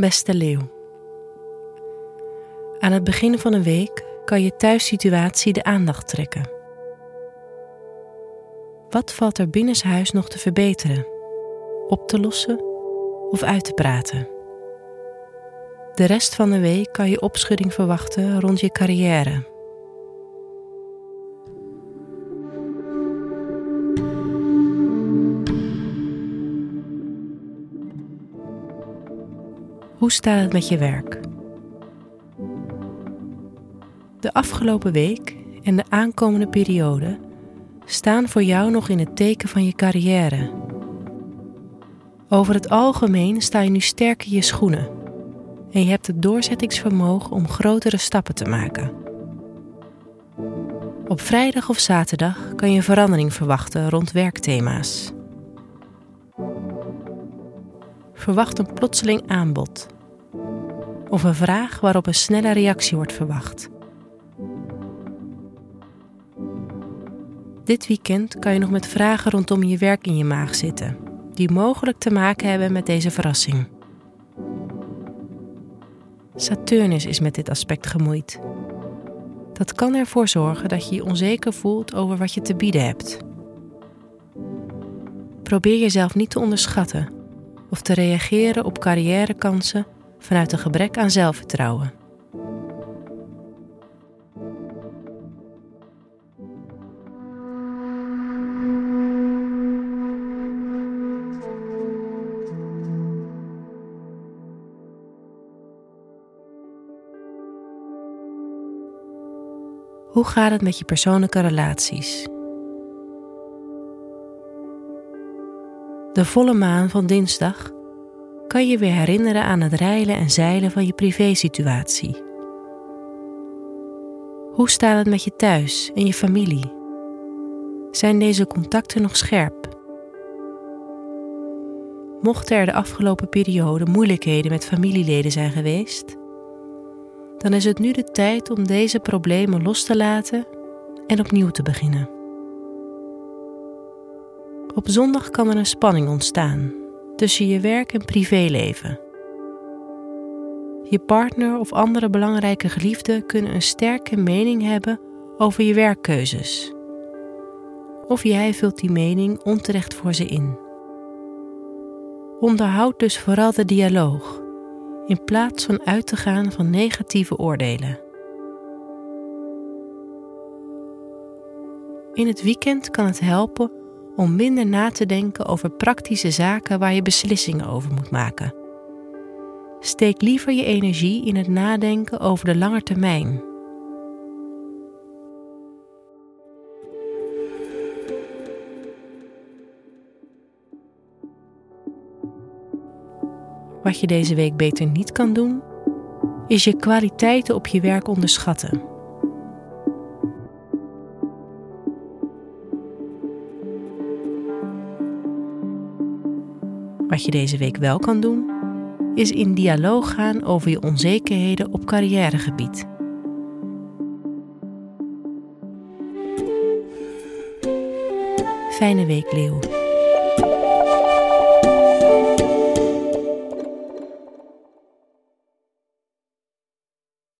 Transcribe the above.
Beste leeuw. Aan het begin van een week kan je thuissituatie de aandacht trekken. Wat valt er binnenshuis nog te verbeteren, op te lossen of uit te praten? De rest van de week kan je opschudding verwachten rond je carrière. Hoe staat het met je werk? De afgelopen week en de aankomende periode staan voor jou nog in het teken van je carrière. Over het algemeen sta je nu sterk in je schoenen en je hebt het doorzettingsvermogen om grotere stappen te maken. Op vrijdag of zaterdag kan je verandering verwachten rond werkthema's. Verwacht een plotseling aanbod of een vraag waarop een snelle reactie wordt verwacht. Dit weekend kan je nog met vragen rondom je werk in je maag zitten, die mogelijk te maken hebben met deze verrassing. Saturnus is met dit aspect gemoeid. Dat kan ervoor zorgen dat je je onzeker voelt over wat je te bieden hebt. Probeer jezelf niet te onderschatten of te reageren op carrièrekansen vanuit een gebrek aan zelfvertrouwen. Hoe gaat het met je persoonlijke relaties? De volle maan van dinsdag kan je weer herinneren aan het reilen en zeilen van je privésituatie. Hoe staat het met je thuis en je familie? Zijn deze contacten nog scherp? Mochten er de afgelopen periode moeilijkheden met familieleden zijn geweest, dan is het nu de tijd om deze problemen los te laten en opnieuw te beginnen. Op zondag kan er een spanning ontstaan tussen je werk en privéleven. Je partner of andere belangrijke geliefden kunnen een sterke mening hebben over je werkkeuzes. Of jij vult die mening onterecht voor ze in. Onderhoud dus vooral de dialoog in plaats van uit te gaan van negatieve oordelen. In het weekend kan het helpen om minder na te denken over praktische zaken waar je beslissingen over moet maken. Steek liever je energie in het nadenken over de lange termijn. Wat je deze week beter niet kan doen, is je kwaliteiten op je werk onderschatten. Wat je deze week wel kan doen, is in dialoog gaan over je onzekerheden op carrièregebied. Fijne week, Leeuw.